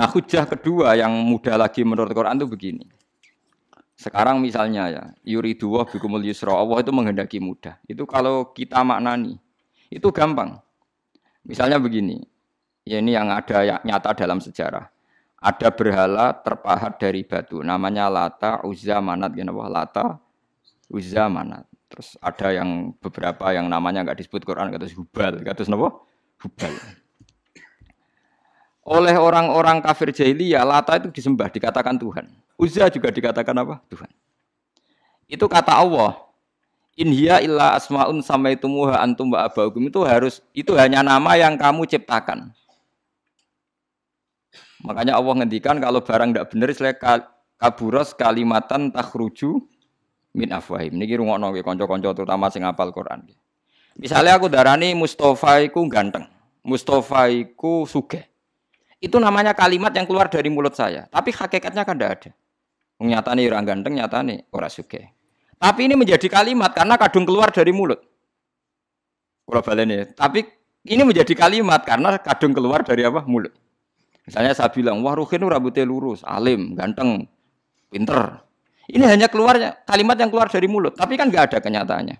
Nah, hujah kedua yang mudah lagi menurut Quran itu begini. Sekarang misalnya ya, yuridu wa bikumul yusra, Allah itu menghendaki mudah. Itu kalau kita maknani, itu gampang. Misalnya begini, ya ini yang ada yang nyata dalam sejarah. Ada berhala terpahat dari batu, namanya Lata, Uzza, Manat, ya Lata, Uzza, Manat. Terus ada yang beberapa yang namanya nggak disebut Quran, kata Hubal, kata? Hubal oleh orang-orang kafir jahiliyah Lata itu disembah dikatakan Tuhan. Uzza juga dikatakan apa? Tuhan. Itu kata Allah. In hiya illa asmaun samaitumuha antum wa abaukum itu harus itu hanya nama yang kamu ciptakan. Makanya Allah ngendikan kalau barang tidak benar istilah kaburos kalimatan takhruju min afwahim. Niki rungokno nggih kanca-kanca terutama sing hafal Quran. Misalnya aku darani Mustafa iku ganteng. Mustafa iku sugih. Itu namanya kalimat yang keluar dari mulut saya. Tapi hakikatnya kan tidak ada. Nyata nih orang ganteng, nyata nih orang suge. Tapi ini menjadi kalimat karena kadung keluar dari mulut. Kalau. Tapi ini menjadi kalimat karena kadung keluar dari apa? Mulut. Misalnya saya bilang, wah Ruhin rambutnya lurus, alim, ganteng, pinter. Ini hanya keluarnya kalimat yang keluar dari mulut, tapi kan nggak ada kenyataannya.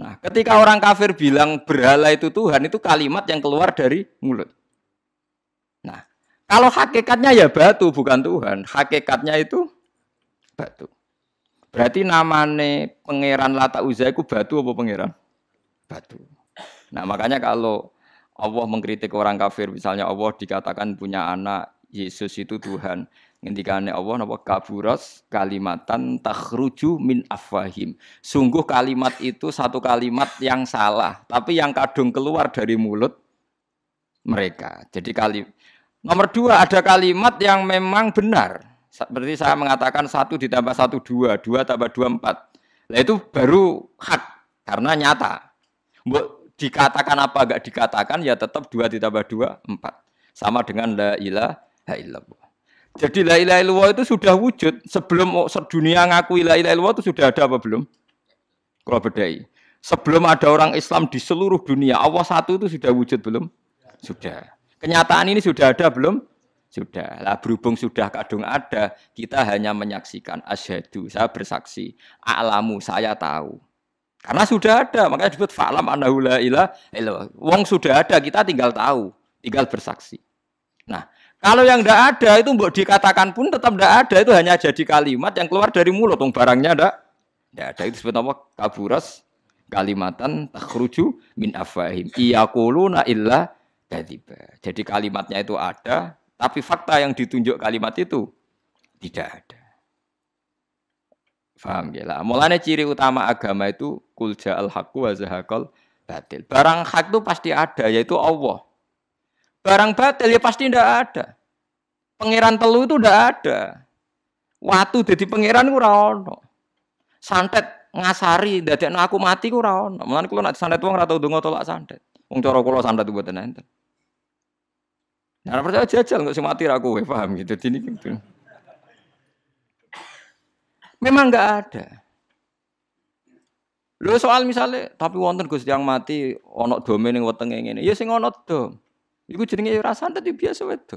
Nah, ketika orang kafir bilang berhala itu Tuhan, itu kalimat yang keluar dari mulut. Kalau hakikatnya ya batu bukan Tuhan, hakikatnya itu batu. Berarti namane pangeran Lata Uzza itu batu apa pangeran? Batu. Nah, makanya kalau Allah mengkritik orang kafir, misalnya Allah dikatakan punya anak, Yesus itu Tuhan. Ngendikane Allah napa kaburas kalimatan takhruju min afwahim. Sungguh kalimat itu satu kalimat yang salah, tapi yang kadung keluar dari mulut mereka. Jadi kali Nomor dua ada kalimat yang memang benar. Seperti saya mengatakan satu ditambah satu dua, dua tambah dua empat. Nah itu baru hak karena nyata. Mbok dikatakan apa enggak dikatakan ya tetap dua ditambah dua empat. Sama dengan la ilaha illallah. Jadi la ilaha illallah itu sudah wujud sebelum sedunia ngaku la ilaha illallah itu sudah ada apa belum? Kalau bedai. Sebelum ada orang Islam di seluruh dunia, Allah satu itu sudah wujud belum? Sudah. Kenyataan ini sudah ada belum? Sudah. Lah berhubung sudah kadung ada, kita hanya menyaksikan asyhadu, saya bersaksi, alamu saya tahu. Karena sudah ada, makanya disebut falam annahu la ilaha Wong sudah ada, kita tinggal tahu, tinggal bersaksi. Nah, kalau yang tidak ada itu mbok dikatakan pun tetap tidak ada, itu hanya jadi kalimat yang keluar dari mulut, wong barangnya tidak tidak ada. Itu disebut apa? Kaburas kalimatan takhruju min afahim. Iyakuluna illa kadiba. Jadi kalimatnya itu ada, tapi fakta yang ditunjuk kalimat itu tidak ada. Faham ya lah. Mulanya ciri utama agama itu kulja al haqqu wa zahaqal batil. Barang hak itu pasti ada, yaitu Allah. Barang batil ya pasti tidak ada. Pangeran telu itu tidak ada. Waktu jadi pangeran itu ono. Santet ngasari dadekno aku mati ku ora ono. Mulane kula santet wong ora tau tolak santet. Wong cara kula santet mboten enten. Nah, percaya jajal nggak mati aku, paham gitu. Ini gitu. Memang nggak ada. Lo soal misalnya, tapi wonten Gus yang mati ono domain yang wetenge ngene. Ya sing ono dom. Iku jenenge ya santet itu biasa itu.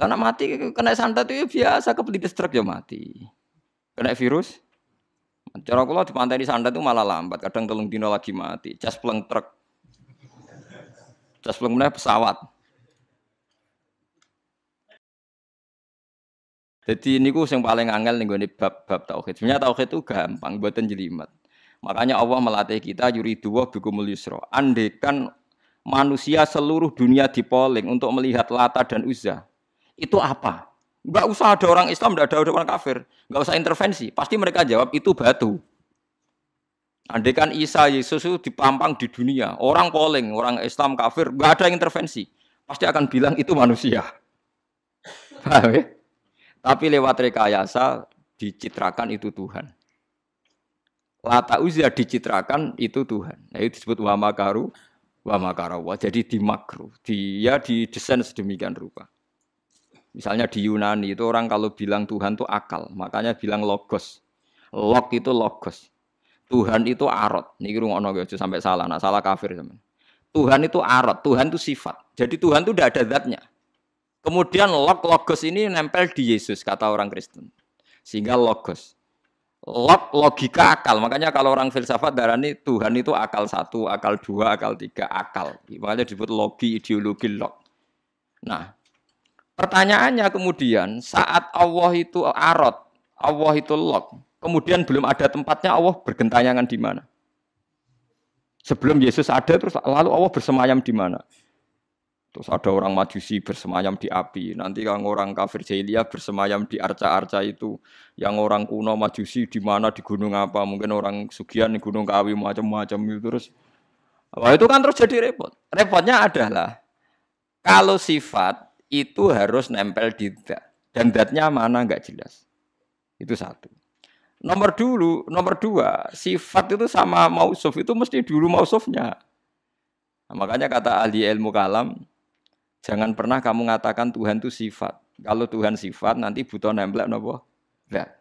Lah nak mati kena santet itu biasa kepelit stroke ya mati. Kena virus. Cara kula di pantai di santet itu malah lambat, kadang telung dino lagi mati. Cas pleng truk. Cas pleng pesawat. Jadi ini ku yang paling angel nih gue bab-bab tauhid. Sebenarnya tauhid itu gampang, buatan jelimet. Makanya Allah melatih kita yuri dua bikumul yusro. Andekan manusia seluruh dunia dipoling untuk melihat Lata dan Uzza. Itu apa? Gak usah ada orang Islam, gak ada orang kafir. Gak usah intervensi. Pasti mereka jawab itu batu. Andekan Isa Yesus itu dipampang di dunia, orang polling, orang Islam kafir, gak ada intervensi. Pasti akan bilang itu manusia. Paham ya? Tapi lewat rekayasa dicitrakan itu Tuhan. Lata uzia dicitrakan itu Tuhan. Nah, itu disebut wa makaru wa makarawa. Jadi di makro, dia didesain sedemikian rupa. Misalnya di Yunani itu orang kalau bilang Tuhan itu akal, makanya bilang logos. Log itu logos. Tuhan itu arot. Ini ngono sampai salah, nah salah kafir teman. Tuhan itu arat, Tuhan itu sifat. Jadi Tuhan itu tidak ada zatnya. Kemudian log logos ini nempel di Yesus kata orang Kristen. Sehingga logos. Log logika akal. Makanya kalau orang filsafat darah ini Tuhan itu akal satu, akal dua, akal tiga, akal. Makanya disebut logi, ideologi, log. Nah, pertanyaannya kemudian saat Allah itu arot, Allah itu log, kemudian belum ada tempatnya Allah bergentayangan di mana? Sebelum Yesus ada terus lalu Allah bersemayam di mana? Terus ada orang majusi bersemayam di api. Nanti yang orang kafir jahiliyah bersemayam di arca-arca itu. Yang orang kuno majusi di mana di gunung apa? Mungkin orang sugian di gunung kawi macam-macam itu terus. Wah itu kan terus jadi repot. Repotnya adalah kalau sifat itu harus nempel di dat. Dan datnya mana nggak jelas. Itu satu. Nomor dulu, nomor dua, sifat itu sama mausuf itu mesti dulu mausufnya. Nah, makanya kata ahli ilmu kalam, Jangan pernah kamu mengatakan Tuhan itu sifat. Kalau Tuhan sifat nanti butuh nempel nopo? Enggak.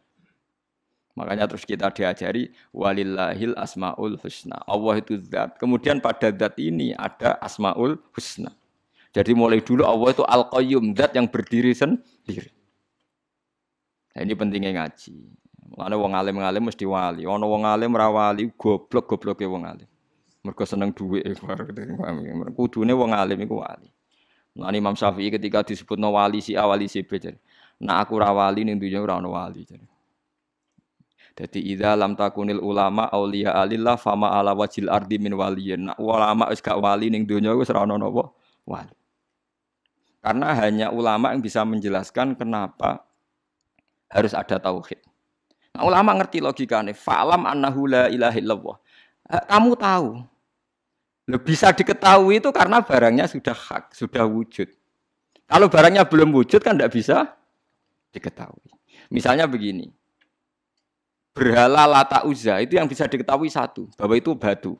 Makanya terus kita diajari walillahil asmaul husna. Allah itu zat. Kemudian pada zat ini ada asmaul husna. Jadi mulai dulu Allah itu al-qayyum, zat yang berdiri sendiri. Nah, ini pentingnya ngaji. Mana wong alim alim mesti wali. Ono wong alim rawali goblok goblok wong alim. Mereka seneng duit. Kudune wong alim iku wali. Nah, Imam Syafi'i ketika disebut no wali si awali si B Nah aku rawali ning dunya ora ono wali jadi. Jadi idza lam takunil ulama auliya alillah fama ala wajil ardi min waliyin. Nah, ulama wis gak wali ning dunya wis ora ono wali. Karena hanya ulama yang bisa menjelaskan kenapa harus ada tauhid. Nah, ulama ngerti logikanya. Fa'lam annahu la ilaha illallah. Kamu tahu bisa diketahui itu karena barangnya sudah hak, sudah wujud. Kalau barangnya belum wujud kan tidak bisa diketahui. Misalnya begini, berhala lata uza itu yang bisa diketahui satu, bahwa itu batu.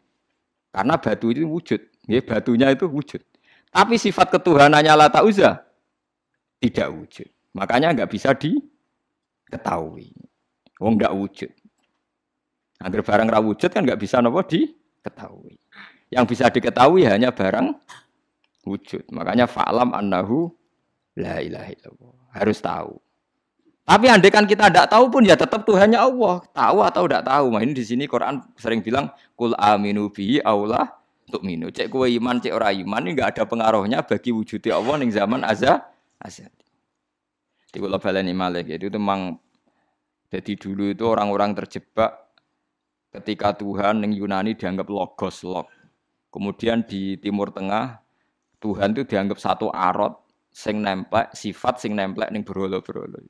Karena batu itu wujud, ya, batunya itu wujud. Tapi sifat ketuhanannya lata uza tidak wujud. Makanya nggak bisa diketahui. Wong nggak wujud. Agar barang rawujud kan nggak bisa nopo diketahui. Yang bisa diketahui hanya barang wujud. Makanya fa'lam annahu la ilaha illallah. Harus tahu. Tapi andai kan kita tidak tahu pun ya tetap Tuhannya Allah. Tahu atau tidak tahu. Nah ini di sini Quran sering bilang kul aminu bihi Allah untuk minu. Cek kue iman, cek orang iman ini nggak ada pengaruhnya bagi wujudnya Allah ning zaman azza azza. Di kula baleni itu memang jadi dulu itu orang-orang terjebak ketika Tuhan yang Yunani dianggap logos log Kemudian di Timur Tengah Tuhan itu dianggap satu arot sing nemplek sifat sing nemplek ning berolo-berolo.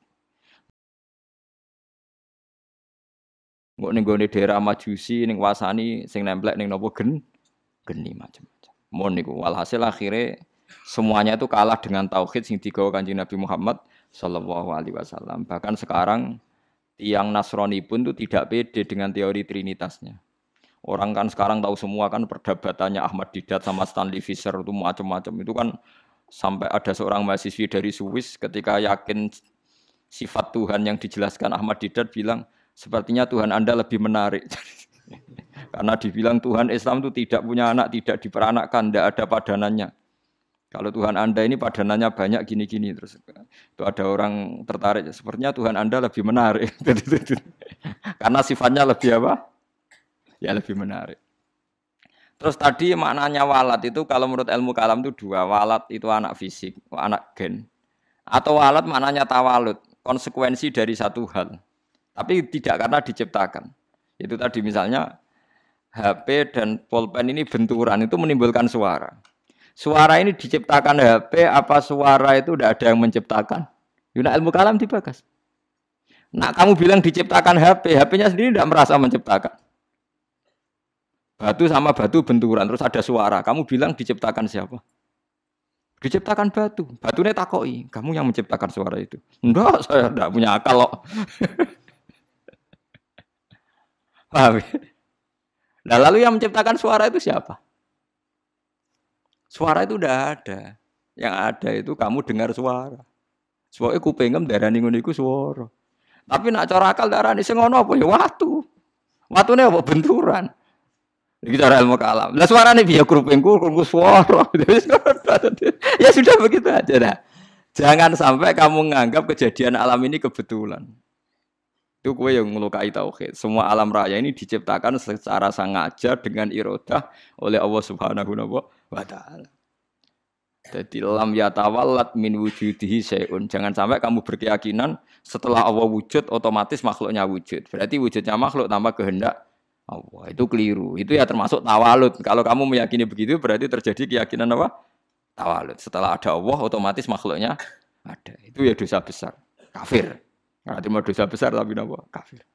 Nggak ning gone daerah Majusi ning wasani sing nemplek ning nopo gen geni macam-macam. Mon niku walhasil akhirnya semuanya itu kalah dengan tauhid sing digawa Kanjeng Nabi Muhammad sallallahu alaihi wasallam. Bahkan sekarang tiang Nasrani pun itu tidak pede dengan teori trinitasnya. Orang kan sekarang tahu semua kan perdebatannya Ahmad Didat sama Stanley Fisher itu macam-macam itu kan sampai ada seorang mahasiswi dari Swiss ketika yakin sifat Tuhan yang dijelaskan Ahmad Didat bilang sepertinya Tuhan Anda lebih menarik. Karena dibilang Tuhan Islam itu tidak punya anak, tidak diperanakkan, tidak ada padanannya. Kalau Tuhan Anda ini padanannya banyak gini-gini terus itu ada orang tertarik. Sepertinya Tuhan Anda lebih menarik. Karena sifatnya lebih apa? ya lebih menarik. Terus tadi maknanya walat itu kalau menurut ilmu kalam itu dua. Walat itu anak fisik, anak gen. Atau walat maknanya tawalut, konsekuensi dari satu hal. Tapi tidak karena diciptakan. Itu tadi misalnya HP dan pulpen ini benturan itu menimbulkan suara. Suara ini diciptakan HP apa suara itu tidak ada yang menciptakan? Yuna ilmu kalam dibagas. Nah kamu bilang diciptakan HP, HP-nya sendiri tidak merasa menciptakan. Batu sama batu benturan, terus ada suara. Kamu bilang diciptakan siapa? Diciptakan batu. Batunya takoi. Kamu yang menciptakan suara itu. Enggak, saya tidak punya akal loh. Paham? Ya? Nah, lalu yang menciptakan suara itu siapa? Suara itu udah ada. Yang ada itu kamu dengar suara. Suara itu pengen darah ningun itu suara. Tapi nak cara akal darah ini sengono apa ya? Waktu. Waktunya apa? Benturan. Iki cara ilmu kalam. Lah suarane biar krupengku krungku suara. ya sudah begitu aja dah. Jangan sampai kamu menganggap kejadian alam ini kebetulan. Itu kue yang melukai tauhid. Semua alam raya ini diciptakan secara sengaja dengan irodah oleh Allah Subhanahu wa taala. Jadi lam yatawallat min wujudihi syai'un. Jangan sampai kamu berkeyakinan setelah Allah wujud otomatis makhluknya wujud. Berarti wujudnya makhluk tanpa kehendak Allah. Itu keliru. Itu ya termasuk tawalut. Kalau kamu meyakini begitu berarti terjadi keyakinan apa? Tawalut. Setelah ada Allah otomatis makhluknya ada. Itu ya dosa besar. Kafir. Nah, mau dosa besar tapi apa? Kafir.